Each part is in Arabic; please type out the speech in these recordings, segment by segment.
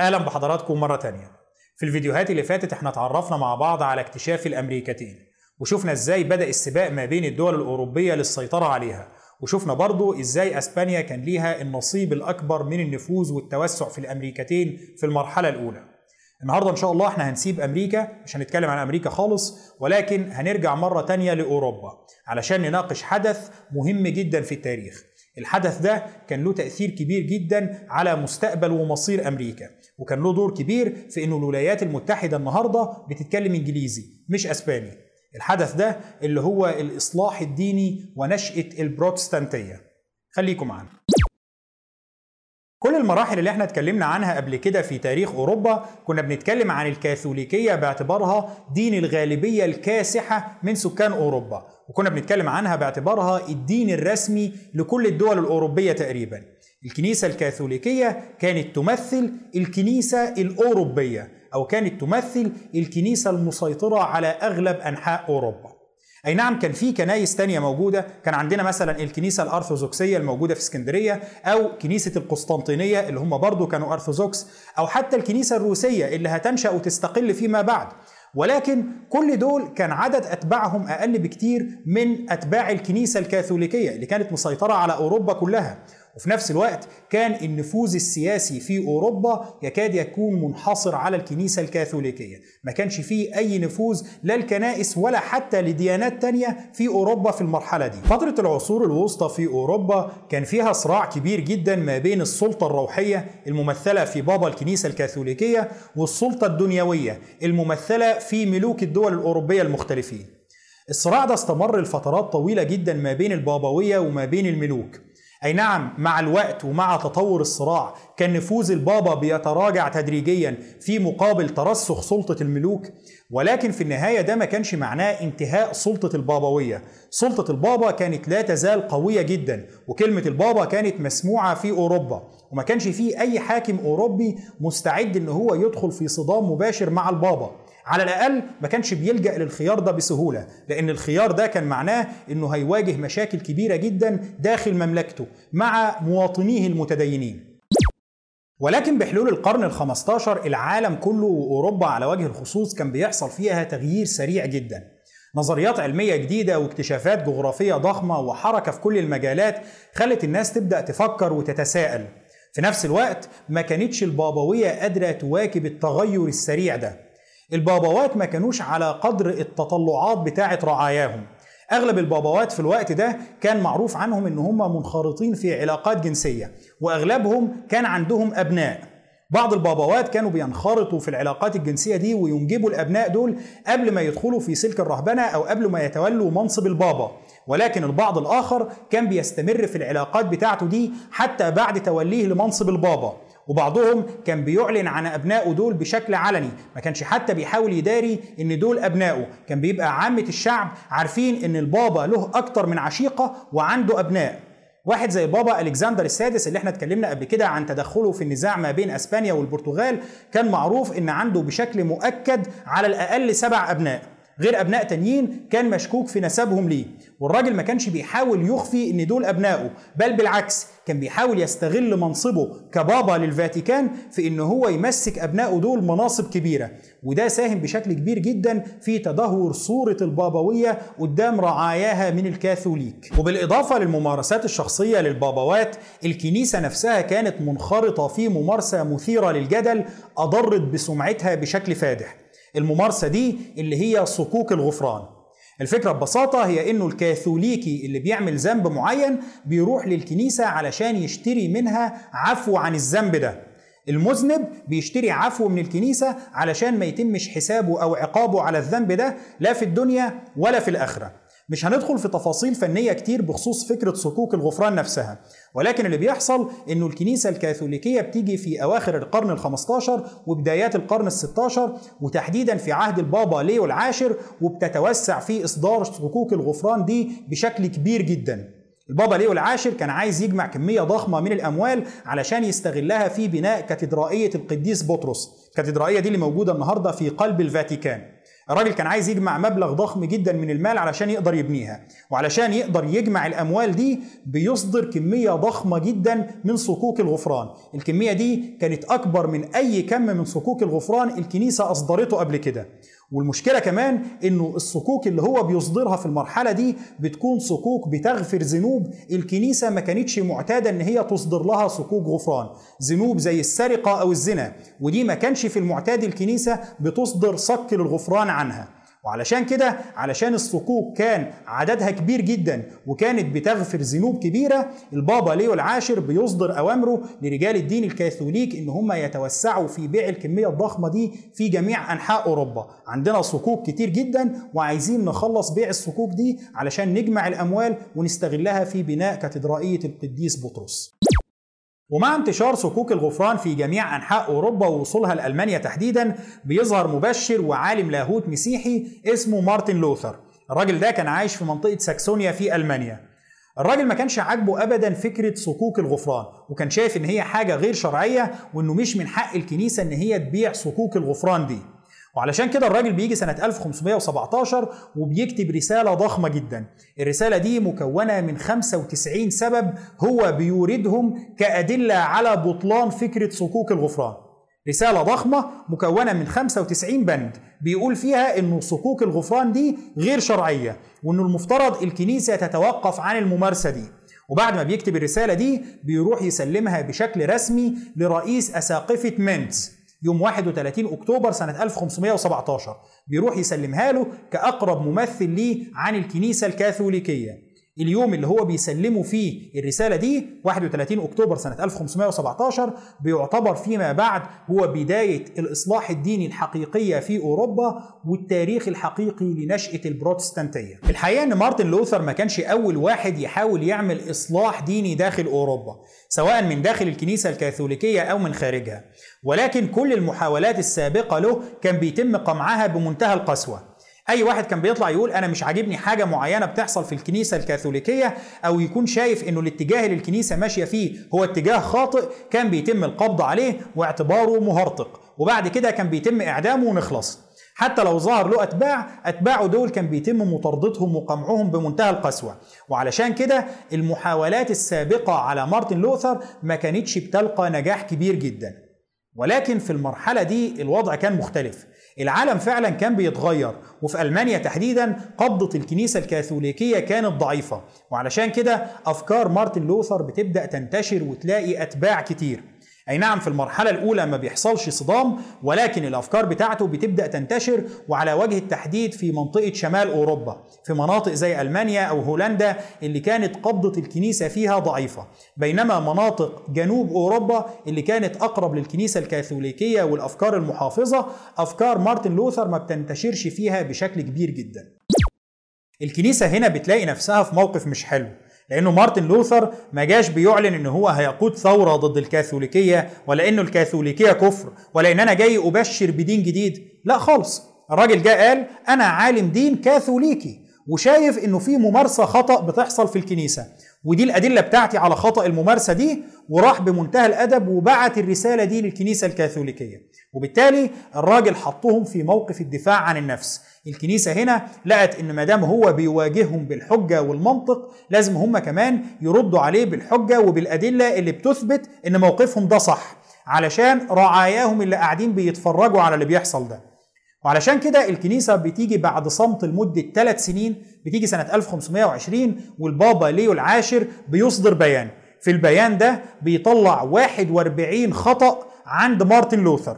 أهلا بحضراتكم مرة تانية. في الفيديوهات اللي فاتت إحنا اتعرفنا مع بعض على اكتشاف الأمريكتين وشفنا إزاي بدأ السباق ما بين الدول الأوروبية للسيطرة عليها وشفنا برضو إزاي أسبانيا كان ليها النصيب الأكبر من النفوذ والتوسع في الأمريكتين في المرحلة الأولى. النهاردة إن شاء الله إحنا هنسيب أمريكا مش هنتكلم عن أمريكا خالص ولكن هنرجع مرة تانية لأوروبا علشان نناقش حدث مهم جدا في التاريخ. الحدث ده كان له تأثير كبير جدا على مستقبل ومصير أمريكا. وكان له دور كبير في أنه الولايات المتحدة النهاردة بتتكلم إنجليزي مش أسباني. الحدث ده اللي هو الإصلاح الديني ونشأة البروتستانتية. خليكم معانا. كل المراحل اللي إحنا اتكلمنا عنها قبل كده في تاريخ أوروبا كنا بنتكلم عن الكاثوليكية باعتبارها دين الغالبية الكاسحة من سكان أوروبا وكنا بنتكلم عنها باعتبارها الدين الرسمي لكل الدول الأوروبية تقريبا. الكنيسة الكاثوليكية كانت تمثل الكنيسة الأوروبية أو كانت تمثل الكنيسة المسيطرة على أغلب أنحاء أوروبا. أي نعم كان في كنايس تانية موجودة. كان عندنا مثلا الكنيسة الأرثوذكسية الموجودة في اسكندرية أو كنيسة القسطنطينية اللي هم برضو كانوا أرثوذكس أو حتى الكنيسة الروسية اللي هتنشأ وتستقل فيما بعد. ولكن كل دول كان عدد أتباعهم أقل بكتير من أتباع الكنيسة الكاثوليكية اللي كانت مسيطرة على أوروبا كلها. وفي نفس الوقت كان النفوذ السياسي في أوروبا يكاد يكون منحصر على الكنيسة الكاثوليكية، ما كانش فيه أي نفوذ لا الكنائس ولا حتى لديانات تانية في أوروبا في المرحلة دي. فترة العصور الوسطى في أوروبا كان فيها صراع كبير جدا ما بين السلطة الروحية الممثلة في بابا الكنيسة الكاثوليكية والسلطة الدنيوية الممثلة في ملوك الدول الأوروبية المختلفين. الصراع ده استمر لفترات طويلة جدا ما بين البابوية وما بين الملوك. أي نعم مع الوقت ومع تطور الصراع كان نفوذ البابا بيتراجع تدريجيا في مقابل ترسخ سلطة الملوك ولكن في النهاية ده ما كانش معناه انتهاء سلطة البابوية. سلطة البابا كانت لا تزال قوية جدا وكلمة البابا كانت مسموعة في أوروبا وما كانش فيه أي حاكم أوروبي مستعد إن هو يدخل في صدام مباشر مع البابا. على الأقل ما كانش بيلجأ للخيار ده بسهولة لأن الخيار ده كان معناه إنه هيواجه مشاكل كبيرة جدا داخل مملكته مع مواطنيه المتدينين. ولكن بحلول القرن ال15 العالم كله وأوروبا على وجه الخصوص كان بيحصل فيها تغيير سريع جدا. نظريات علمية جديدة واكتشافات جغرافية ضخمة وحركة في كل المجالات خلت الناس تبدأ تفكر وتتساءل. في نفس الوقت ما كانتش البابوية قادرة تواكب التغير السريع ده. البابوات ما كانوش على قدر التطلعات بتاعة رعاياهم. أغلب البابوات في الوقت ده كان معروف عنهم إن هم منخرطين في علاقات جنسية وأغلبهم كان عندهم أبناء. بعض البابوات كانوا بينخرطوا في العلاقات الجنسية دي وينجبوا الأبناء دول قبل ما يدخلوا في سلك الرهبنة أو قبل ما يتولوا منصب البابا. ولكن البعض الآخر كان بيستمر في العلاقات بتاعته دي حتى بعد توليه لمنصب البابا. وبعضهم كان بيعلن عن أبنائه دول بشكل علني. ما كانش حتى بيحاول يداري إن دول أبنائه. كان بيبقى عامة الشعب عارفين إن البابا له أكتر من عشيقة وعنده أبناء. واحد زي البابا ألكسندر السادس اللي إحنا اتكلمنا قبل كده عن تدخله في النزاع ما بين أسبانيا والبرتغال كان معروف إن عنده بشكل مؤكد على الأقل سبع أبناء. غير أبناء تانيين كان مشكوك في نسبهم ليه؟ والراجل ما كانش بيحاول يخفي إن دول أبنائه بل بالعكس كان بيحاول يستغل منصبه كبابا للفاتيكان في إن هو يمسك أبنائه دول مناصب كبيرة. وده ساهم بشكل كبير جدا في تدهور صورة البابوية قدام رعاياها من الكاثوليك. وبالإضافة للممارسات الشخصية للبابوات الكنيسة نفسها كانت منخرطة في ممارسة مثيرة للجدل أضرت بسمعتها بشكل فادح. الممارسة دي اللي هي صكوك الغفران. الفكرة ببساطة هي إنه الكاثوليكي اللي بيعمل ذنب معين بيروح للكنيسة علشان يشتري منها عفو عن الذنب ده. المذنب بيشتري عفو من الكنيسة علشان ما يتمش حسابه أو عقابه على الذنب ده لا في الدنيا ولا في الآخرة. مش هندخل في تفاصيل فنية كتير بخصوص فكرة صكوك الغفران نفسها. ولكن اللي بيحصل إنه الكنيسة الكاثوليكية بتيجي في أواخر القرن ال15 وبدايات القرن ال16 وتحديدا في عهد البابا ليو العاشر وبتتوسع في إصدار صكوك الغفران دي بشكل كبير جدا. البابا ليو العاشر كان عايز يجمع كمية ضخمة من الأموال علشان يستغلها في بناء كاتدرائية القديس بطرس. الكاتدرائية دي اللي موجودة النهاردة في قلب الفاتيكان. الراجل كان عايز يجمع مبلغ ضخم جدا من المال علشان يقدر يبنيها. وعلشان يقدر يجمع الأموال دي بيصدر كمية ضخمة جدا من صكوك الغفران. الكمية دي كانت أكبر من أي كم من صكوك الغفران الكنيسة أصدرته قبل كده. والمشكلة كمان إنه الصكوك اللي هو بيصدرها في المرحلة دي بتكون صكوك بتغفر ذنوب. الكنيسة ما كانتش معتادة إن هي تصدر لها صكوك غفران ذنوب زي السرقة أو الزنا ودي ما كانش في المعتاد الكنيسة بتصدر صك للغفران عنها. وعلشان كده علشان الصكوك كان عددها كبير جدا وكانت بتغفر ذنوب كبيرة البابا ليو العاشر بيصدر أوامره لرجال الدين الكاثوليك إن هم يتوسعوا في بيع الكمية الضخمة دي في جميع أنحاء أوروبا. عندنا صكوك كتير جدا وعايزين نخلص بيع الصكوك دي علشان نجمع الأموال ونستغلها في بناء كاتدرائية القديس بطرس. ومع انتشار صكوك الغفران في جميع أنحاء أوروبا ووصولها لألمانيا تحديدا بيظهر مبشر وعالم لاهوت مسيحي اسمه مارتن لوثر. الراجل ده كان عايش في منطقة ساكسونيا في ألمانيا. الراجل ما كانش عاجبه ابدا فكرة صكوك الغفران وكان شايف إن هي حاجة غير شرعية وإنه مش من حق الكنيسة إن هي تبيع صكوك الغفران دي. وعلشان كده الراجل بيجي سنة 1517 وبيكتب رسالة ضخمة جدا. الرسالة دي مكونة من 95 سبب هو بيوردهم كأدلة على بطلان فكرة صكوك الغفران. رسالة ضخمة مكونة من 95 بند بيقول فيها إنه صكوك الغفران دي غير شرعية وإنه المفترض الكنيسة تتوقف عن الممارسة دي. وبعد ما بيكتب الرسالة دي بيروح يسلمها بشكل رسمي لرئيس أساقفة مينتس يوم 31 أكتوبر سنة 1517 بيروح يسلمها له كأقرب ممثل ليه عن الكنيسة الكاثوليكية. اليوم اللي هو بيسلموا فيه الرسالة دي 31 أكتوبر سنة 1517 بيعتبر فيما بعد هو بداية الإصلاح الديني الحقيقية في أوروبا والتاريخ الحقيقي لنشأة البروتستانتية. الحقيقة إن مارتن لوثر ما كانش أول واحد يحاول يعمل إصلاح ديني داخل أوروبا، سواء من داخل الكنيسة الكاثوليكية أو من خارجها، ولكن كل المحاولات السابقة له كان بيتم قمعها بمنتهى القسوة. أي واحد كان بيطلع يقول أنا مش عاجبني حاجة معينة بتحصل في الكنيسة الكاثوليكية أو يكون شايف إنه الاتجاه اللي الكنيسة ماشية فيه هو اتجاه خاطئ كان بيتم القبض عليه واعتباره مهرطق. وبعد كده كان بيتم إعدامه ونخلص. حتى لو ظهر له أتباع أتباعه دول كان بيتم مطاردتهم وقمعهم بمنتهى القسوة. وعلشان كده المحاولات السابقة على مارتن لوثر ما كانتش بتلقى نجاح كبير جدا. ولكن في المرحلة دي الوضع كان مختلف. العالم فعلا كان بيتغير وفي ألمانيا تحديدا قبضة الكنيسة الكاثوليكية كانت ضعيفة وعلشان كده أفكار مارتن لوثر بتبدأ تنتشر وتلاقي أتباع كتير. أي نعم في المرحلة الأولى ما بيحصلش صدام ولكن الأفكار بتاعته بتبدأ تنتشر وعلى وجه التحديد في منطقة شمال أوروبا في مناطق زي ألمانيا أو هولندا اللي كانت قبضة الكنيسة فيها ضعيفة بينما مناطق جنوب أوروبا اللي كانت أقرب للكنيسة الكاثوليكية والأفكار المحافظة أفكار مارتن لوثر ما بتنتشرش فيها بشكل كبير جدا. الكنيسة هنا بتلاقي نفسها في موقف مش حلو. لأنه مارتن لوثر ما جاش بيعلن إن هو هيقود ثورة ضد الكاثوليكية ولا إنه الكاثوليكية كفر ولا إن أنا جاي أبشر بدين جديد. لا خالص. الراجل جه قال أنا عالم دين كاثوليكي وشايف إنه في ممارسة خطأ بتحصل في الكنيسة. ودي الأدلة بتاعتي على خطأ الممارسة دي وراح بمنتهى الأدب وبعت الرسالة دي للكنيسة الكاثوليكية. وبالتالي الراجل حطهم في موقف الدفاع عن النفس. الكنيسة هنا لقت إن ما دام هو بيواجههم بالحجة والمنطق لازم هم كمان يردوا عليه بالحجة وبالأدلة اللي بتثبت إن موقفهم ده صح علشان رعاياهم اللي قاعدين بيتفرجوا على اللي بيحصل ده. وعلشان كده الكنيسة بتيجي بعد صمت لمدة ثلاث سنين بتيجي سنة 1520 والبابا ليو العاشر بيصدر بيان. في البيان ده بيطلع 41 خطأ عند مارتن لوثر.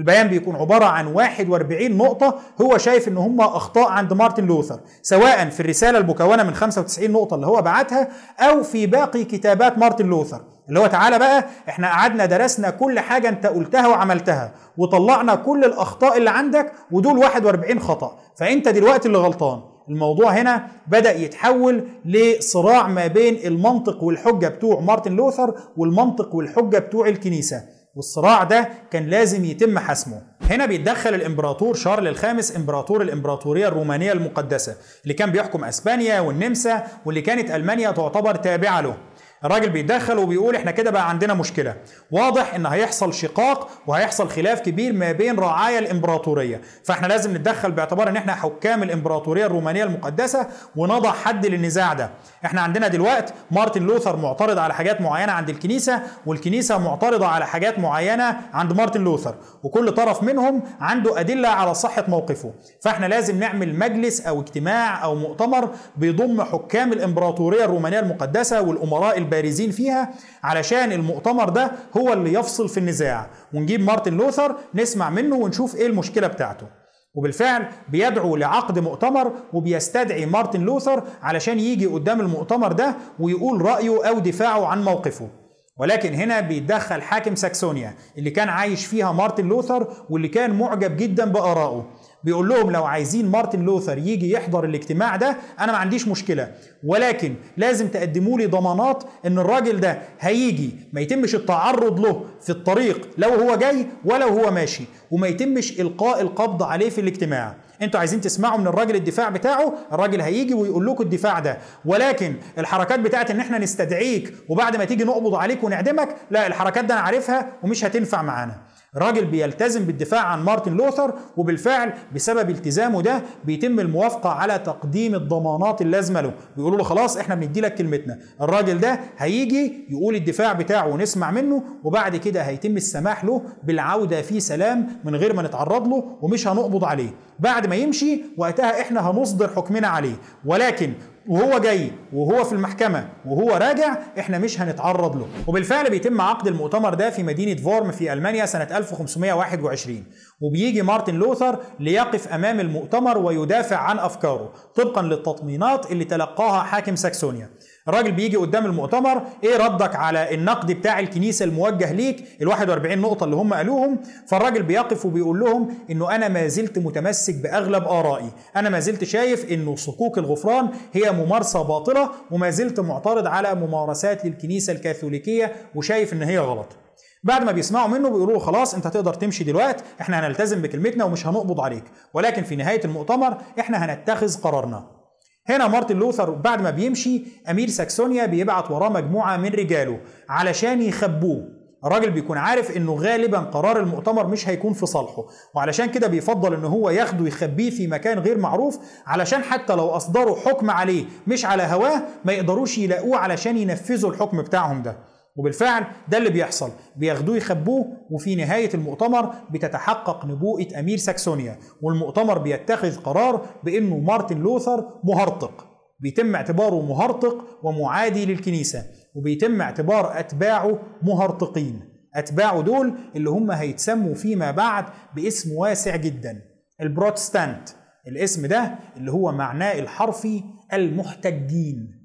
البيان بيكون عبارة عن 41 نقطة هو شايف إن هم أخطاء عند مارتن لوثر سواء في الرسالة المكونة من 95 نقطة اللي هو بعتها أو في باقي كتابات مارتن لوثر. اللي هو تعالى بقى إحنا قعدنا درسنا كل حاجة أنت قلتها وعملتها وطلعنا كل الأخطاء اللي عندك ودول 41 خطأ. فأنت دلوقتي اللي غلطان. الموضوع هنا بدأ يتحول لصراع ما بين المنطق والحجة بتوع مارتن لوثر والمنطق والحجة بتوع الكنيسة. والصراع ده كان لازم يتم حسمه. هنا بيتدخل الإمبراطور شارل الخامس إمبراطور الإمبراطورية الرومانية المقدسة اللي كان بيحكم أسبانيا والنمسا واللي كانت ألمانيا تعتبر تابعة له. الراجل بيتدخل وبيقول إحنا كده بقى عندنا مشكلة. واضح إن هيحصل شقاق وهيحصل خلاف كبير ما بين رعايا الإمبراطورية. فإحنا لازم نتدخل باعتبار إن إحنا حكام الإمبراطورية الرومانية المقدسة ونضع حد للنزاع ده. إحنا عندنا دلوقتي مارتن لوثر معترض على حاجات معينة عند الكنيسة والكنيسة معترضة على حاجات معينة عند مارتن لوثر. وكل طرف منهم عنده أدلة على صحة موقفه. فإحنا لازم نعمل مجلس أو اجتماع أو مؤتمر بيضم حكام الإمبراطورية الرومانية المقدسة والأمراء البارزين فيها علشان المؤتمر ده هو اللي يفصل في النزاع. ونجيب مارتن لوثر نسمع منه ونشوف إيه المشكلة بتاعته. وبالفعل بيدعو لعقد مؤتمر وبيستدعي مارتن لوثر علشان يجي قدام المؤتمر ده ويقول رأيه أو دفاعه عن موقفه. ولكن هنا بيتدخل حاكم ساكسونيا اللي كان عايش فيها مارتن لوثر واللي كان معجب جدا بآرائه. بيقول لهم لو عايزين مارتن لوثر يجي يحضر الاجتماع ده أنا ما عنديش مشكلة. ولكن لازم تقدموا لي ضمانات إن الراجل ده هيجي. ما يتمش التعرض له في الطريق لو هو جاي ولا هو ماشي. وما يتمش إلقاء القبض عليه في الاجتماع. أنتوا عايزين تسمعوا من الراجل الدفاع بتاعه؟ الراجل هيجي ويقول لكم الدفاع ده. ولكن الحركات بتاعت إن إحنا نستدعيك وبعد ما تيجي نقبض عليك ونعدمك لا الحركات ده أنا عارفها ومش هتنفع معانا. راجل بيلتزم بالدفاع عن مارتن لوثر وبالفعل بسبب التزامه ده بيتم الموافقة على تقديم الضمانات اللازمة له. بيقولوا له خلاص إحنا بندي لك كلمتنا. الراجل ده هيجي يقول الدفاع بتاعه ونسمع منه وبعد كده هيتم السماح له بالعودة في سلام من غير ما نتعرض له ومش هنقبض عليه. بعد ما يمشي وقتها إحنا هنصدر حكمنا عليه. ولكن وهو جاي وهو في المحكمة وهو راجع إحنا مش هنتعرض له. وبالفعل بيتم عقد المؤتمر ده في مدينة فورمس في ألمانيا سنة 1521 وبيجي مارتن لوثر ليقف أمام المؤتمر ويدافع عن أفكاره طبقا للتطمينات اللي تلقاها حاكم ساكسونيا. الراجل بيجي قدام المؤتمر إيه ردك على النقد بتاع الكنيسة الموجه ليك؟ ال 41 نقطة اللي هم قالوهم. فالراجل بيقف وبيقول لهم إنه أنا ما زلت متمسك بأغلب آرائي. أنا ما زلت شايف إنه صكوك الغفران هي ممارسة باطلة وما زلت معترض على ممارسات للكنيسة الكاثوليكية وشايف إن هي غلط. بعد ما بيسمعوا منه بيقولوا له خلاص أنت تقدر تمشي دلوقتي إحنا هنلتزم بكلمتنا ومش هنقبض عليك. ولكن في نهاية المؤتمر إحنا هنتخذ قرارنا. هنا مارتن لوثر بعد ما بيمشي أمير ساكسونيا بيبعت وراه مجموعة من رجاله علشان يخبوه. الراجل بيكون عارف إنه غالبا قرار المؤتمر مش هيكون في صالحه وعلشان كده بيفضل ان هو ياخده يخبيه في مكان غير معروف علشان حتى لو أصدروا حكم عليه مش على هواه ما يقدروش يلاقوه علشان ينفذوا الحكم بتاعهم ده. وبالفعل ده اللي بيحصل. بياخدوه يخبوه وفي نهاية المؤتمر بتتحقق نبوءة أمير ساكسونيا والمؤتمر بيتخذ قرار بأنه مارتن لوثر مهرطق. بيتم اعتباره مهرطق ومعادي للكنيسة وبيتم اعتبار أتباعه مهرطقين. أتباعه دول اللي هم هيتسموا فيما بعد باسم واسع جدا البروتستانت. الاسم ده اللي هو معناه الحرفي المحتجين.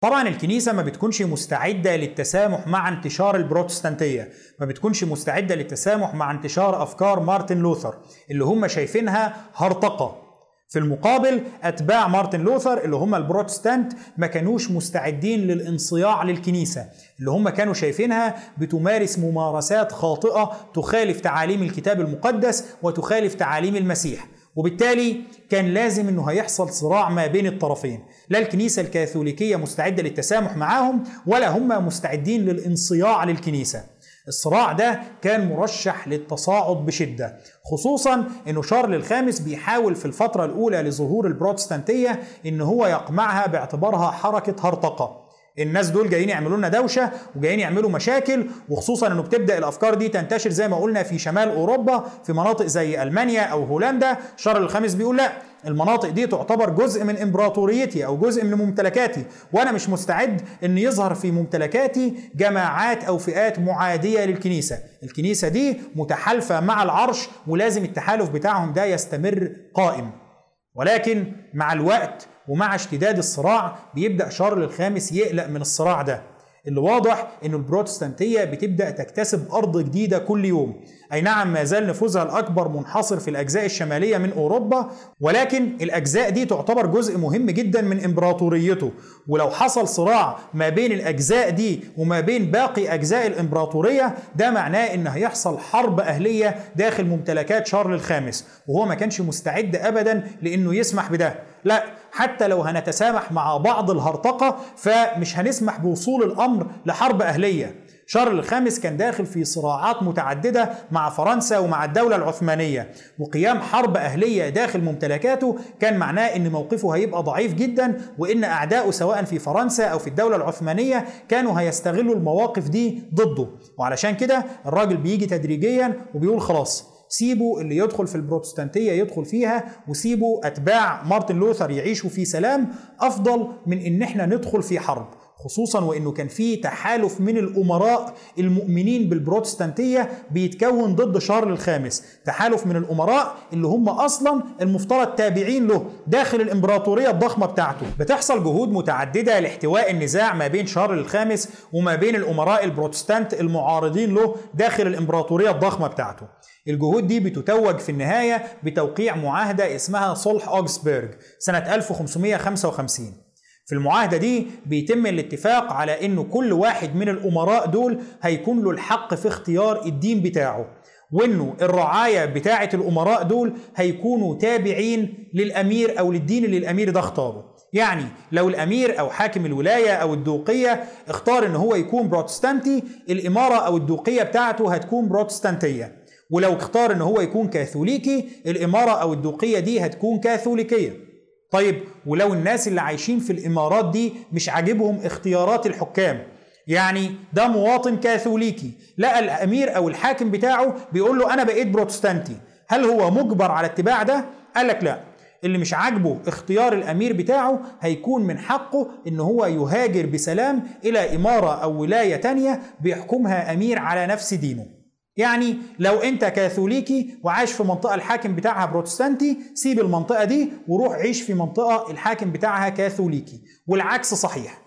طبعا الكنيسة ما بتكونش مستعدة للتسامح مع انتشار البروتستانتية ما بتكونش مستعدة للتسامح مع انتشار أفكار مارتن لوثر اللي هم شايفينها هرطقة. في المقابل أتباع مارتن لوثر اللي هم البروتستانت ما كانوش مستعدين للانصياع للكنيسة اللي هم كانوا شايفينها بتمارس ممارسات خاطئة تخالف تعاليم الكتاب المقدس وتخالف تعاليم المسيح. وبالتالي كان لازم إنه هيحصل صراع ما بين الطرفين. لا الكنيسة الكاثوليكية مستعدة للتسامح معاهم ولا هم مستعدين للانصياع للكنيسة. الصراع ده كان مرشح للتصاعد بشدة خصوصا إنه شارل الخامس بيحاول في الفترة الأولى لظهور البروتستانتية إن هو يقمعها باعتبارها حركة هرطقة. الناس دول جايين يعملوا لنا دوشة وجايين يعملوا مشاكل وخصوصا إنه بتبدأ الأفكار دي تنتشر زي ما قلنا في شمال أوروبا في مناطق زي ألمانيا أو هولندا. شارل الخامس بيقول لأ المناطق دي تعتبر جزء من إمبراطوريتي أو جزء من ممتلكاتي. وأنا مش مستعد إن يظهر في ممتلكاتي جماعات أو فئات معادية للكنيسة. الكنيسة دي متحالفة مع العرش ولازم التحالف بتاعهم ده يستمر قائم. ولكن مع الوقت ومع اشتداد الصراع بيبدأ شارل الخامس يقلق من الصراع ده. اللي واضح ان البروتستانتية بتبدأ تكتسب أرض جديدة كل يوم. أي نعم ما زال نفوذها الأكبر منحصر في الأجزاء الشمالية من أوروبا ولكن الأجزاء دي تعتبر جزء مهم جدا من إمبراطوريته. ولو حصل صراع ما بين الأجزاء دي وما بين باقي أجزاء الإمبراطورية ده معناه إن هيحصل حرب أهلية داخل ممتلكات شارل الخامس. وهو ما كانش مستعد ابدا لإنه يسمح بده. لا حتى لو هنتسامح مع بعض الهرطقة فمش هنسمح بوصول الأمر لحرب أهلية. شارل الخامس كان داخل في صراعات متعددة مع فرنسا ومع الدولة العثمانية. وقيام حرب أهلية داخل ممتلكاته كان معناه أن موقفه هيبقى ضعيف جدا وأن أعدائه سواء في فرنسا أو في الدولة العثمانية كانوا هيستغلوا المواقف دي ضده. وعلشان كده الراجل بيجي تدريجيا وبيقول خلاص سيبوا اللي يدخل في البروتستانتية يدخل فيها وسيبوا أتباع مارتن لوثر يعيشوا في سلام أفضل من إن إحنا ندخل في حرب. خصوصا وإنه كان في تحالف من الأمراء المؤمنين بالبروتستانتية بيتكون ضد شارل الخامس. تحالف من الأمراء اللي هم أصلا المفترض تابعين له داخل الإمبراطورية الضخمة بتاعته. بتحصل جهود متعددة لاحتواء النزاع ما بين شارل الخامس وما بين الأمراء البروتستانت المعارضين له داخل الإمبراطورية الضخمة بتاعته. الجهود دي بتتوج في النهاية بتوقيع معاهدة اسمها صلح اوكسبرج سنة 1555 في المعاهدة دي بيتم الاتفاق على إنه كل واحد من الأمراء دول هيكون له الحق في اختيار الدين بتاعه وإنه الرعاية بتاعة الأمراء دول هيكونوا تابعين للأمير أو للدين اللي الأمير ده اختاره. يعني لو الأمير أو حاكم الولاية أو الدوقية اختار إن هو يكون بروتستانتي الإمارة أو الدوقية بتاعته هتكون بروتستانتية. ولو اختار إن هو يكون كاثوليكي الإمارة أو الدوقية دي هتكون كاثوليكية. طيب ولو الناس اللي عايشين في الإمارات دي مش عاجبهم اختيارات الحكام. يعني ده مواطن كاثوليكي. لقى الأمير أو الحاكم بتاعه بيقول له أنا بقيت بروتستانتي. هل هو مجبر على اتباع ده؟ قال لك لا. اللي مش عاجبه اختيار الأمير بتاعه هيكون من حقه إن هو يهاجر بسلام إلى إمارة أو ولاية تانية بيحكمها أمير على نفس دينه. يعني لو انت كاثوليكي وعايش في منطقة الحاكم بتاعها بروتستانتي سيب المنطقة دي وروح عيش في منطقة الحاكم بتاعها كاثوليكي. والعكس صحيح.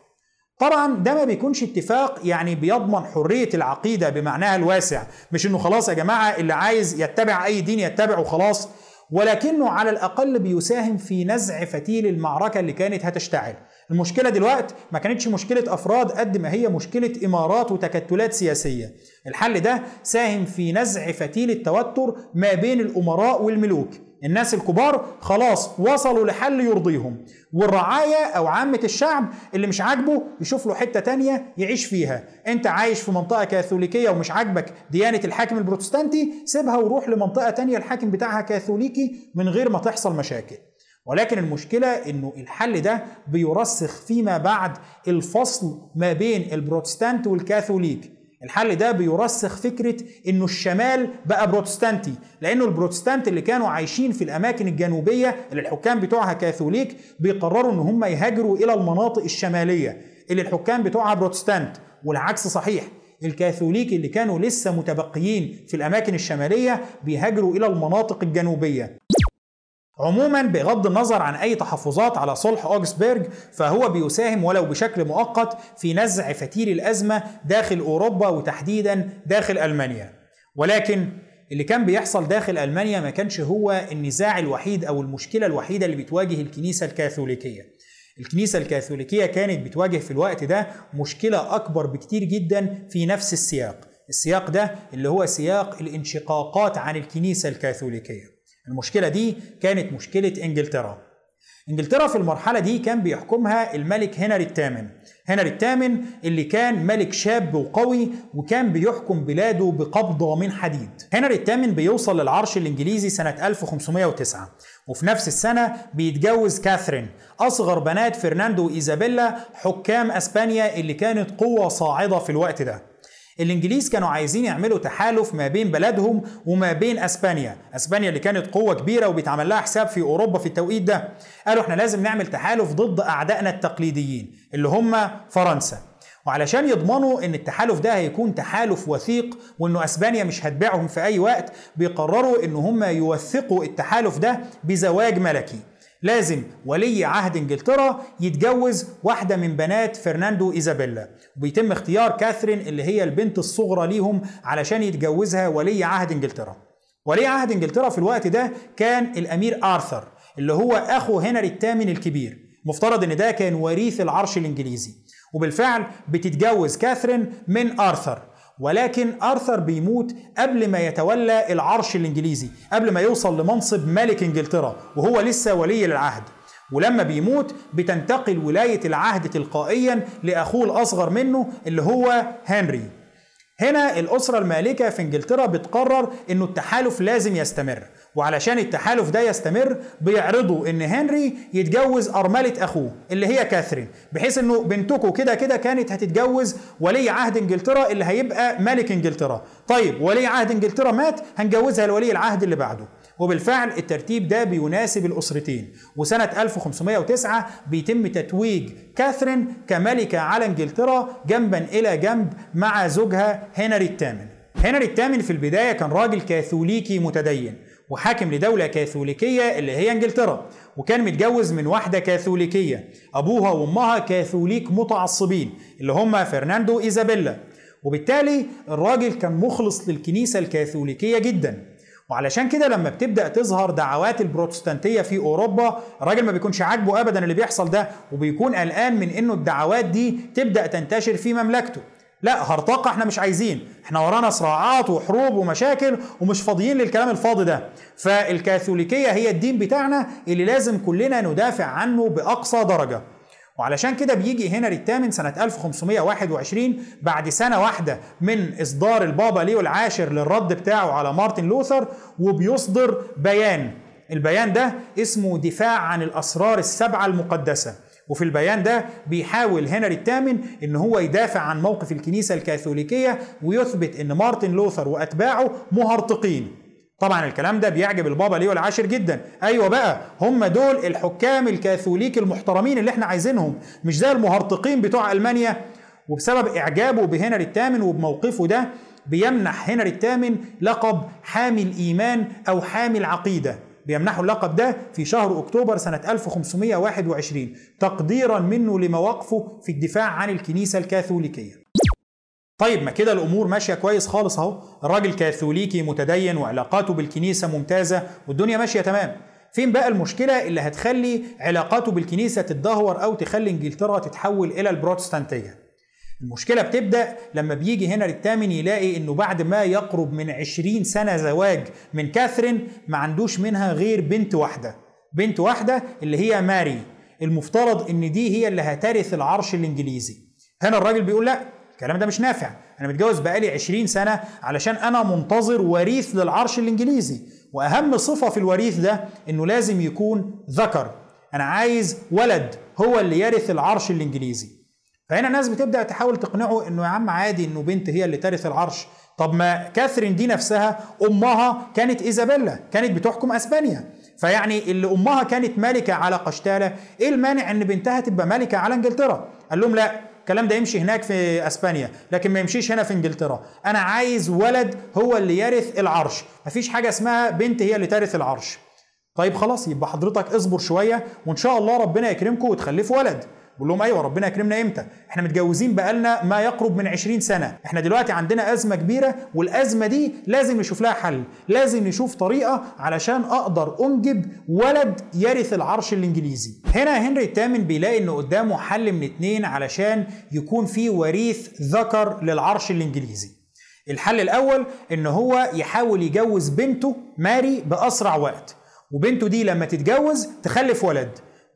طبعا ده ما بيكونش اتفاق يعني بيضمن حرية العقيدة بمعناها الواسع. مش إنه خلاص يا جماعة اللي عايز يتبع أي دين يتبع وخلاص ولكنه على الأقل بيساهم في نزع فتيل المعركة اللي كانت هتشتعل. المشكلة دلوقتي ما كانتش مشكلة أفراد قد ما هي مشكلة إمارات وتكتلات سياسية. الحل ده ساهم في نزع فتيل التوتر ما بين الأمراء والملوك. الناس الكبار خلاص وصلوا لحل يرضيهم. والرعاية أو عامة الشعب اللي مش عاجبه يشوف له حتة تانية يعيش فيها. أنت عايش في منطقة كاثوليكية ومش عاجبك ديانة الحاكم البروتستانتي سيبها وروح لمنطقة تانية الحاكم بتاعها كاثوليكي من غير ما تحصل مشاكل. ولكن المشكلة إنه الحل ده بيرسخ فيما بعد الفصل ما بين البروتستانت والكاثوليك. الحل ده بيرسخ فكرة إنه الشمال بقى بروتستانتي لأنه البروتستانت اللي كانوا عايشين في الأماكن الجنوبية اللي الحكام بتوعها كاثوليك بيقرروا إن هم يهاجروا إلى المناطق الشمالية اللي الحكام بتوعها بروتستانت والعكس صحيح الكاثوليك اللي كانوا لسه متبقيين في الأماكن الشمالية بيهاجروا إلى المناطق الجنوبية. عموما بغض النظر عن أي تحفظات على صلح اوغسبرج فهو بيساهم ولو بشكل مؤقت في نزع فتيل الأزمة داخل أوروبا وتحديدا داخل ألمانيا. ولكن اللي كان بيحصل داخل ألمانيا ما كانش هو النزاع الوحيد أو المشكلة الوحيدة اللي بتواجه الكنيسة الكاثوليكية. الكنيسة الكاثوليكية كانت بتواجه في الوقت ده مشكلة أكبر بكتير جدا في نفس السياق. السياق ده اللي هو سياق الانشقاقات عن الكنيسة الكاثوليكية. المشكلة دي كانت مشكلة إنجلترا. إنجلترا في المرحلة دي كان بيحكمها الملك هنري الثامن هنري الثامن اللي كان ملك شاب وقوي وكان بيحكم بلاده بقبضة من حديد. هنري الثامن بيوصل للعرش الإنجليزي سنة 1509 وفي نفس السنة بيتجوز كاثرين أصغر بنات فرناندو وإيزابيلا حكام أسبانيا اللي كانت قوة صاعدة في الوقت ده. الإنجليز كانوا عايزين يعملوا تحالف ما بين بلدهم وما بين أسبانيا. أسبانيا اللي كانت قوة كبيرة وبيتعمل لها حساب في أوروبا في التوقيت ده. قالوا إحنا لازم نعمل تحالف ضد أعدائنا التقليديين اللي هم فرنسا. وعلشان يضمنوا إن التحالف ده هيكون تحالف وثيق وإنه أسبانيا مش هتبيعهم في أي وقت بيقرروا إن هم يوثقوا التحالف ده بزواج ملكي. لازم ولي عهد انجلترا يتجوز واحدة من بنات فرناندو إيزابيلا. وبيتم اختيار كاثرين اللي هي البنت الصغرى ليهم علشان يتجوزها ولي عهد انجلترا. ولي عهد انجلترا في الوقت ده كان الأمير آرثر اللي هو أخو هنري الثامن الكبير. مفترض إن ده كان وريث العرش الإنجليزي. وبالفعل بتتجوز كاثرين من آرثر. ولكن آرثر بيموت قبل ما يتولى العرش الإنجليزي قبل ما يوصل لمنصب ملك إنجلترا وهو لسه ولي العهد. ولما بيموت بتنتقل ولاية العهد تلقائيا لأخوه الأصغر منه اللي هو هنري. هنا الأسرة المالكة في إنجلترا بتقرر إنه التحالف لازم يستمر. وعلشان التحالف ده يستمر بيعرضوا إن هنري يتجوز أرملة أخوه اللي هي كاثرين بحيث إنه بنتكم كده كده كانت هتتجوز ولي عهد إنجلترا اللي هيبقى ملك إنجلترا. طيب ولي عهد إنجلترا مات هنجوزها لولي العهد اللي بعده. وبالفعل الترتيب ده بيناسب الأسرتين. وسنة 1509 بيتم تتويج كاثرين كملكة على إنجلترا جنبا إلى جنب مع زوجها هنري الثامن هنري الثامن في البداية كان راجل كاثوليكي متدين. وحاكم لدولة كاثوليكية اللي هي انجلترا وكان متجوز من واحدة كاثوليكية أبوها وأمها كاثوليك متعصبين اللي هم فرناندو إيزابيلا. وبالتالي الراجل كان مخلص للكنيسة الكاثوليكية جدا. وعلشان كده لما بتبدأ تظهر دعوات البروتستانتية في أوروبا الراجل ما بيكونش عاجبه ابدا اللي بيحصل ده وبيكون قلقان من إنه الدعوات دي تبدأ تنتشر في مملكته. لا هرطقة إحنا مش عايزين. إحنا ورانا صراعات وحروب ومشاكل ومش فاضيين للكلام الفاضي ده. فالكاثوليكية هي الدين بتاعنا اللي لازم كلنا ندافع عنه بأقصى درجة. وعلشان كده بيجي هنري الثامن سنة 1521 بعد سنة واحدة من إصدار البابا ليو العاشر للرد بتاعه على مارتن لوثر وبيصدر بيان. البيان ده اسمه دفاع عن الأسرار السبعة المقدسة. وفي البيان ده بيحاول هنري الثامن إن هو يدافع عن موقف الكنيسة الكاثوليكية ويثبت إن مارتن لوثر وأتباعه مهرطقين. طبعا الكلام ده بيعجب البابا ليو العاشر جدا. أيوه بقى هم دول الحكام الكاثوليك المحترمين اللي إحنا عايزينهم مش زي المهرطقين بتوع ألمانيا. وبسبب إعجابه بهنري الثامن وبموقفه ده بيمنح هنري الثامن لقب حامي الايمان أو حامي العقيده بيمنحوا اللقب ده في شهر أكتوبر سنة 1521 تقديرا منه لمواقفه في الدفاع عن الكنيسة الكاثوليكية. طيب ما كده الأمور ماشية كويس خالص أهو. الراجل كاثوليكي متدين وعلاقاته بالكنيسة ممتازة والدنيا ماشية تمام. فين بقى المشكلة اللي هتخلي علاقاته بالكنيسة تتدهور أو تخلي إنجلترا تتحول إلى البروتستانتية؟ المشكلة بتبدأ لما بيجي هنري الثامن يلاقي إنه بعد ما يقرب من 20 سنة زواج من كاثرين ما عندوش منها غير بنت واحدة. بنت واحدة اللي هي ماري. المفترض إن دي هي اللي هترث العرش الإنجليزي. هنا الراجل بيقول لا الكلام ده مش نافع. أنا متجوز بقالي 20 سنة علشان أنا منتظر وريث للعرش الإنجليزي. وأهم صفة في الوريث ده إنه لازم يكون ذكر. أنا عايز ولد هو اللي يرث العرش الإنجليزي. فهنا الناس بتبدأ تحاول تقنعه إنه يا عم عادي إنه بنت هي اللي ترث العرش. طب ما كاثرين دي نفسها أمها كانت إيزابيلا كانت بتحكم أسبانيا. فيعني اللي أمها كانت ملكه على قشتالة إيه المانع إن بنتها تبقى ملكه على إنجلترا؟ قال لهم لا الكلام ده يمشي هناك في أسبانيا لكن ما يمشيش هنا في إنجلترا. أنا عايز ولد هو اللي يرث العرش. مفيش حاجة اسمها بنت هي اللي ترث العرش. طيب خلاص يبقى حضرتك اصبر شوية وإن شاء الله ربنا يكرمكم وتخلفوا ولد. بقول لهم أيوه ربنا يكرمنا إمتى؟ إحنا متجوزين بقالنا ما يقرب من 20 سنة. إحنا دلوقتي عندنا أزمة كبيرة والأزمة دي لازم نشوف لها حل. لازم نشوف طريقة علشان أقدر أنجب ولد يرث العرش الإنجليزي. هنا هنري الثامن بيلاقي انه قدامه حل من اتنين علشان يكون في وريث ذكر للعرش الإنجليزي. الحل الأول إن هو يحاول يجوز بنته ماري بأسرع وقت. وبنته دي لما تتجوز تخلف ولد.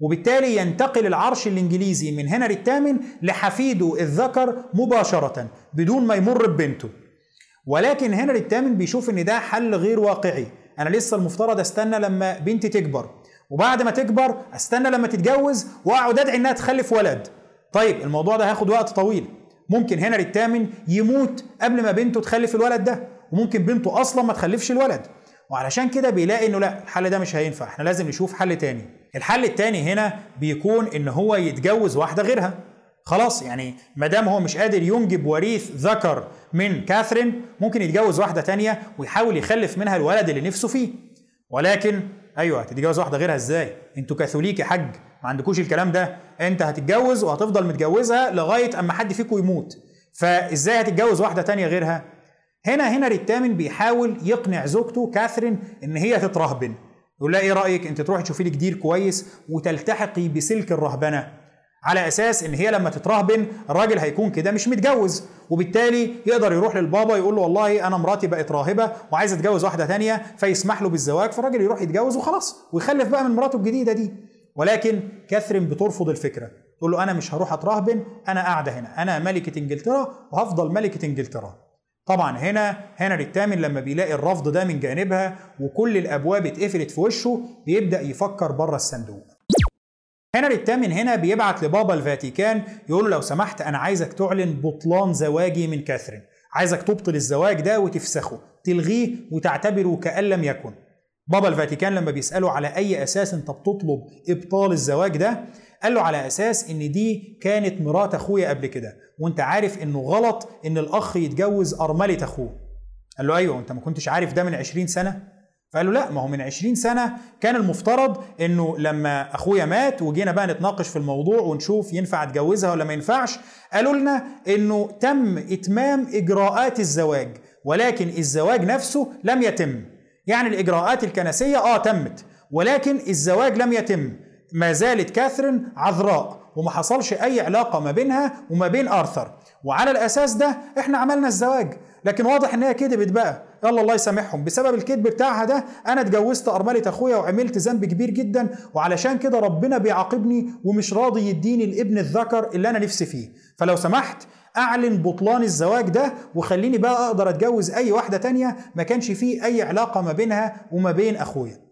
وبالتالي ينتقل العرش الإنجليزي من هنري الثامن لحفيده الذكر مباشرة بدون ما يمر ببنته. ولكن هنري الثامن بيشوف إن ده حل غير واقعي. أنا لسه المفترض أستنى لما بنتي تكبر. وبعد ما تكبر أستنى لما تتجوز وأقعد أدعي إنها تخلف ولد. طيب الموضوع ده هياخد وقت طويل. ممكن هنري الثامن يموت قبل ما بنته تخلف الولد ده وممكن بنته أصلا ما تخلفش الولد. وعلشان كده بيلاقي إنه لا الحل ده مش هينفع. إحنا لازم نشوف حل تاني. الحل التاني هنا بيكون إن هو يتجوز واحدة غيرها. خلاص يعني ما دام هو مش قادر ينجب وريث ذكر من كاثرين ممكن يتجوز واحدة تانية ويحاول يخلف منها الولد اللي نفسه فيه. ولكن أيوه تتجوز واحدة غيرها إزاي؟ أنتوا كاثوليك يا حاج ما عندكوش الكلام ده. أنت هتتجوز وهتفضل متجوزها لغاية أما حد فيكم يموت. فإزاي هتتجوز واحدة تانية غيرها؟ هنا هنري الثامن بيحاول يقنع زوجته كاثرين إن هي تترهبن. يقول لها إيه رأيك؟ أنت تروحي تشوفي لي جدير كويس وتلتحقي بسلك الرهبنة. على أساس إن هي لما تترهبن الراجل هيكون كده مش متجوز. وبالتالي يقدر يروح للبابا يقول له والله أنا مراتي بقت راهبة وعايز أتجوز واحدة تانية فيسمح له بالزواج فالراجل يروح يتجوز وخلاص ويخلف بقى من مراته الجديدة دي. ولكن كاثرين بترفض الفكرة. تقول له أنا مش هروح أترهبن أنا قاعدة هنا أنا ملكة إنجلترا وهفضل ملكة إنجلترا. طبعا هنا هنري الثامن لما بيلاقي الرفض ده من جانبها وكل الأبواب اتقفلت في وشه بيبدأ يفكر بره الصندوق. هنري الثامن هنا بيبعت لبابا الفاتيكان يقول له لو سمحت أنا عايزك تعلن بطلان زواجي من كاثرين. عايزك تبطل الزواج ده وتفسخه تلغيه وتعتبره كأن لم يكن. بابا الفاتيكان لما بيسأله على أي أساس أنت بتطلب إبطال الزواج ده قال له على أساس إن دي كانت مرات أخويا قبل كده وأنت عارف إنه غلط إن الأخ يتجوز أرملة أخوه. قال له أيوه أنت ما كنتش عارف ده من 20 سنة؟ فقال له لا ما هو من 20 سنة كان المفترض إنه لما أخويا مات وجينا بقى نتناقش في الموضوع ونشوف ينفع أتجوزها ولا ما ينفعش قالوا لنا إنه تم إتمام إجراءات الزواج ولكن الزواج نفسه لم يتم. يعني الإجراءات الكنسية آه تمت ولكن الزواج لم يتم. ما زالت كاثرين عذراء وما حصلش أي علاقة ما بينها وما بين آرثر. وعلى الأساس ده إحنا عملنا الزواج. لكن واضح إن هي كدبت بقى. يلا الله يسامحهم. بسبب الكذب بتاعها ده أنا اتجوزت أرملة أخويا وعملت ذنب كبير جدا وعلشان كده ربنا بيعاقبني ومش راضي يديني الابن الذكر اللي أنا نفسي فيه. فلو سمحت أعلن بطلان الزواج ده وخليني بقى أقدر أتجوز أي واحدة تانية ما كانش فيه أي علاقة ما بينها وما بين أخويا.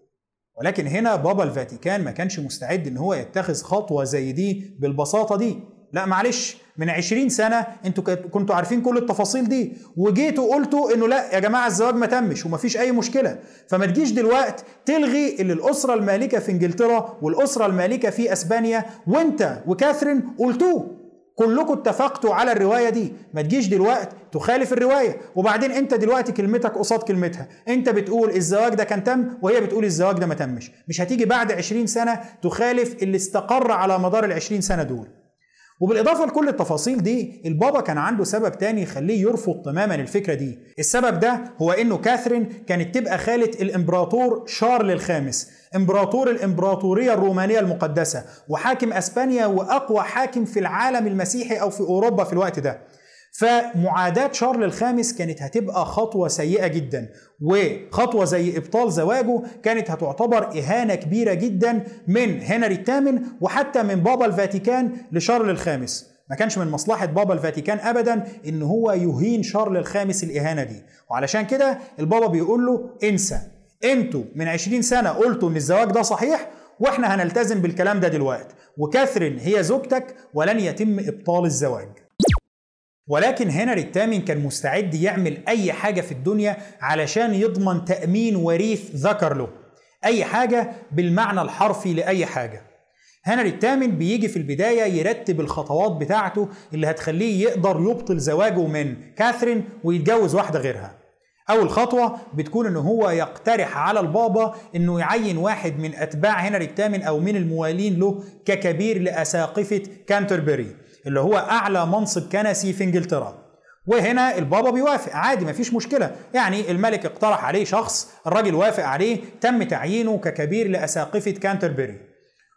ولكن هنا بابا الفاتيكان ما كانش مستعد إن هو يتخذ خطوة زي دي بالبساطة دي. لا معلش من 20 سنة أنتوا كنتوا عارفين كل التفاصيل دي. وجيتوا قلتوا إنه لا يا جماعة الزواج ما تمش ومفيش أي مشكلة. فما تجيش دلوقت تلغي اللي الأسرة المالكة في إنجلترا والأسرة المالكة في أسبانيا وأنت وكاثرين قلتوه. كلكم اتفقتوا على الرواية دي. ما تجيش دلوقتي تخالف الرواية. وبعدين انت دلوقتي كلمتك قصاد كلمتها. انت بتقول الزواج ده كان تم وهي بتقول الزواج ده ما تمش. مش هتيجي بعد 20 سنة تخالف اللي استقر على مدار ال 20 سنة دول. وبالإضافة لكل التفاصيل دي البابا كان عنده سبب تاني يخليه يرفض تماما الفكرة دي. السبب ده هو إنه كاثرين كانت تبقى خالة الإمبراطور شارل الخامس. إمبراطور الإمبراطورية الرومانية المقدسة وحاكم أسبانيا وأقوى حاكم في العالم المسيحي أو في أوروبا في الوقت ده. فمعاداة شارل الخامس كانت هتبقى خطوة سيئة جدا وخطوة زي إبطال زواجه كانت هتعتبر إهانة كبيرة جدا من هنري الثامن وحتى من بابا الفاتيكان لشارل الخامس. ما كانش من مصلحة بابا الفاتيكان أبدا إن هو يهين شارل الخامس الإهانة دي. وعلشان كده البابا بيقول له انسى. أنتوا من 20 سنة قلتوا إن الزواج ده صحيح وإحنا هنلتزم بالكلام ده دلوقتي. وكاثرين هي زوجتك ولن يتم إبطال الزواج. ولكن هنري الثامن كان مستعد يعمل أي حاجة في الدنيا علشان يضمن تأمين وريث ذكر له. أي حاجة بالمعنى الحرفي لأي حاجة. هنري الثامن بيجي في البداية يرتب الخطوات بتاعته اللي هتخليه يقدر يبطل زواجه من كاثرين ويتجوز واحدة غيرها. أول خطوة بتكون إن هو يقترح على البابا إنه يعين واحد من أتباع هنري الثامن أو من الموالين له ككبير لأساقفة كانتربري اللي هو أعلى منصب كنسي في إنجلترا. وهنا البابا بيوافق عادي مفيش مشكلة. يعني الملك اقترح عليه شخص الراجل وافق عليه تم تعيينه ككبير لأساقفة كانتربري.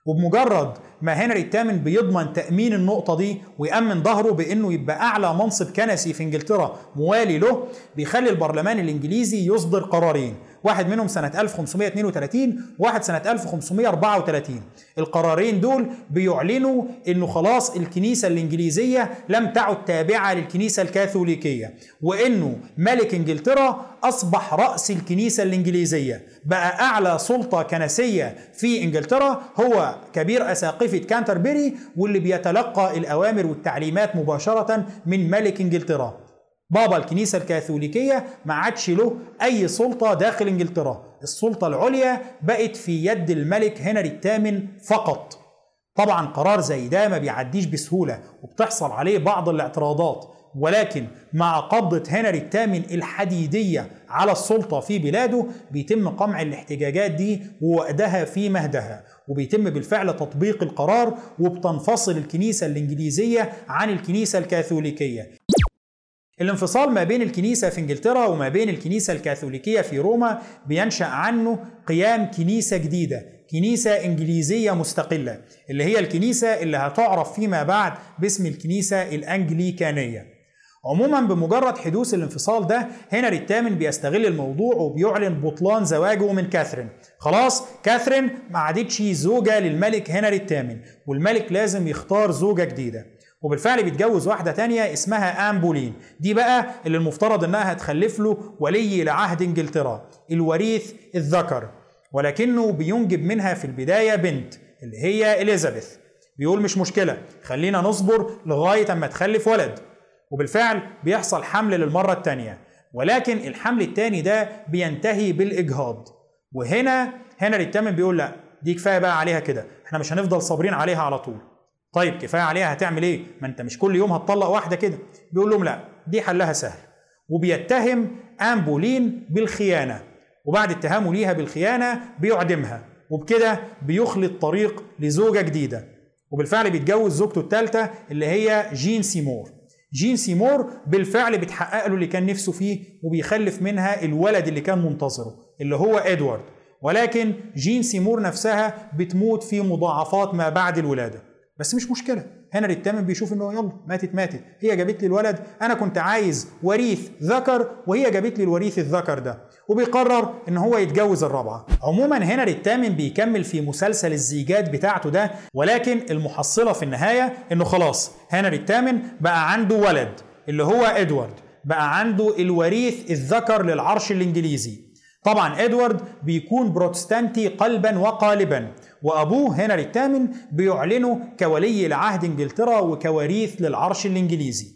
وبمجرد ما هنري الثامن بيضمن تأمين النقطة دي ويأمن ظهره بأنه يبقى أعلى منصب كنسي في إنجلترا موالي له بيخلي البرلمان الإنجليزي يصدر قرارين. واحد منهم سنة 1532 وواحد سنة 1534 القرارين دول بيعلنوا إنه خلاص الكنيسة الإنجليزية لم تعد تابعة للكنيسة الكاثوليكية وإنه ملك إنجلترا أصبح رأس الكنيسة الإنجليزية. بقى أعلى سلطة كنسية في إنجلترا هو كبير أساقفة كانتربري واللي بيتلقى الأوامر والتعليمات مباشرة من ملك إنجلترا. بابا الكنيسة الكاثوليكية ما عادش له أي سلطة داخل إنجلترا. السلطة العليا بقت في يد الملك هنري الثامن فقط. طبعا قرار زي ده ما بيعديش بسهولة وبتحصل عليه بعض الاعتراضات ولكن مع قبضة هنري الثامن الحديدية على السلطة في بلاده بيتم قمع الاحتجاجات دي ووأدها في مهدها وبيتم بالفعل تطبيق القرار وبتنفصل الكنيسة الإنجليزية عن الكنيسة الكاثوليكية. الانفصال ما بين الكنيسة في إنجلترا وما بين الكنيسة الكاثوليكية في روما بينشأ عنه قيام كنيسة جديدة كنيسة إنجليزية مستقلة اللي هي الكنيسة اللي هتعرف فيما بعد باسم الكنيسة الأنجليكانية. عموما بمجرد حدوث الانفصال ده هنري الثامن بيستغل الموضوع وبيعلن بطلان زواجه من كاثرين. خلاص كاثرين ما عادتش زوجة للملك هنري الثامن والملك لازم يختار زوجة جديدة. وبالفعل بيتجوز واحدة تانية اسمها آن بولين. دي بقى اللي المفترض إنها هتخلف له ولي لعهد إنجلترا الوريث الذكر. ولكنه بينجب منها في البداية بنت اللي هي إليزابيث. بيقول مش مشكلة خلينا نصبر لغاية أما تخلف ولد. وبالفعل بيحصل حمل للمرة التانية. ولكن الحمل التاني ده بينتهي بالإجهاض. وهنا هنري الثامن بيقول لا دي كفاية بقى عليها كده. إحنا مش هنفضل صابرين عليها على طول. طيب كفاية عليها هتعمل إيه؟ ما أنت مش كل يوم هتطلق واحدة كده. بيقول لهم لا دي حلها سهل. وبيتهم آن بولين بالخيانة. وبعد اتهامه ليها بالخيانة بيعدمها. وبكده بيخلي الطريق لزوجة جديدة. وبالفعل بيتجوز زوجته الثالثة اللي هي جين سيمور. جين سيمور بالفعل بتحقق له اللي كان نفسه فيه وبيخلف منها الولد اللي كان منتظره اللي هو إدوارد. ولكن جين سيمور نفسها بتموت في مضاعفات ما بعد الولادة. بس مش مشكلة. هنري الثامن بيشوف إنه يلا ماتت ماتت. هي جابت لي الولد. أنا كنت عايز وريث ذكر وهي جابت لي الوريث الذكر ده. وبيقرر إن هو يتجوز الرابعة. عموما هنري الثامن بيكمل في مسلسل الزيجات بتاعته ده ولكن المحصلة في النهاية إنه خلاص هنري الثامن بقى عنده ولد اللي هو إدوارد. بقى عنده الوريث الذكر للعرش الإنجليزي. طبعا إدوارد بيكون بروتستانتي قلبا وقالبا. وأبوه هنري الثامن بيعلنه كولي لعهد إنجلترا وكوريث للعرش الإنجليزي.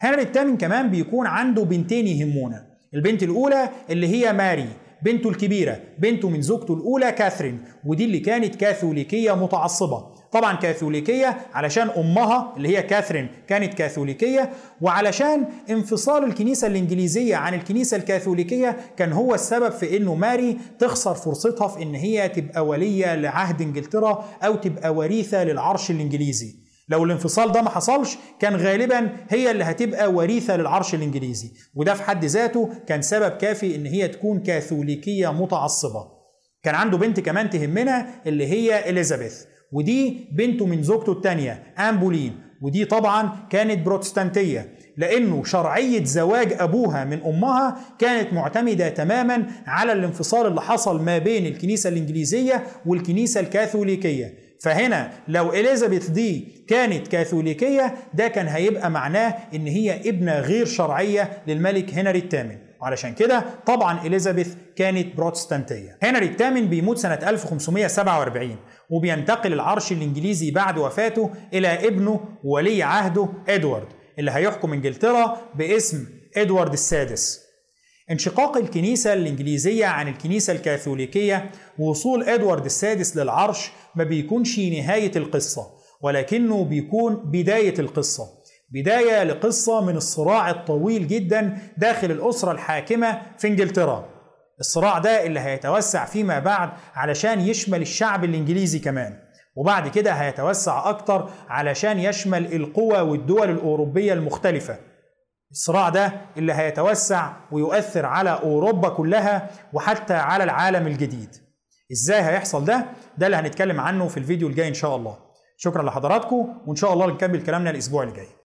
هنري الثامن كمان بيكون عنده بنتين يهمونا. البنت الأولى اللي هي ماري بنته الكبيرة بنته من زوجته الأولى كاثرين ودي اللي كانت كاثوليكية متعصبة. طبعا كاثوليكية علشان أمها اللي هي كاثرين كانت كاثوليكية وعلشان انفصال الكنيسة الإنجليزية عن الكنيسة الكاثوليكية كان هو السبب في إنه ماري تخسر فرصتها في إن هي تبقى ولية لعهد إنجلترا أو تبقى وريثة للعرش الإنجليزي. لو الانفصال ده ما حصلش كان غالبا هي اللي هتبقى وريثة للعرش الإنجليزي وده في حد ذاته كان سبب كافي إن هي تكون كاثوليكية متعصبة. كان عنده بنت كمان تهمنا اللي هي إليزابيث. ودي بنته من زوجته الثانية آن بولين. ودي طبعا كانت بروتستانتية لأنه شرعية زواج أبوها من أمها كانت معتمدة تماما على الانفصال اللي حصل ما بين الكنيسة الإنجليزية والكنيسة الكاثوليكية. فهنا لو إليزابيث دي كانت كاثوليكية ده كان هيبقى معناه إن هي ابنة غير شرعية للملك هنري الثامن علشان كده طبعا إليزابيث كانت بروتستانتية. هنري الثامن بيموت سنة 1547 وبينتقل العرش الإنجليزي بعد وفاته إلى ابنه ولي عهده إدوارد اللي هيحكم إنجلترا باسم إدوارد السادس. انشقاق الكنيسة الإنجليزية عن الكنيسة الكاثوليكية ووصول إدوارد السادس للعرش ما بيكونش نهاية القصة ولكنه بيكون بداية القصة. بداية لقصة من الصراع الطويل جدا داخل الأسرة الحاكمة في إنجلترا. الصراع ده اللي هيتوسع فيما بعد علشان يشمل الشعب الإنجليزي كمان. وبعد كده هيتوسع أكتر علشان يشمل القوى والدول الأوروبية المختلفة. الصراع ده اللي هيتوسع ويؤثر على أوروبا كلها وحتى على العالم الجديد. إزاي هيحصل ده؟ ده اللي هنتكلم عنه في الفيديو الجاي إن شاء الله. شكرا لحضراتكم وإن شاء الله نكمل كلامنا الأسبوع الجاي.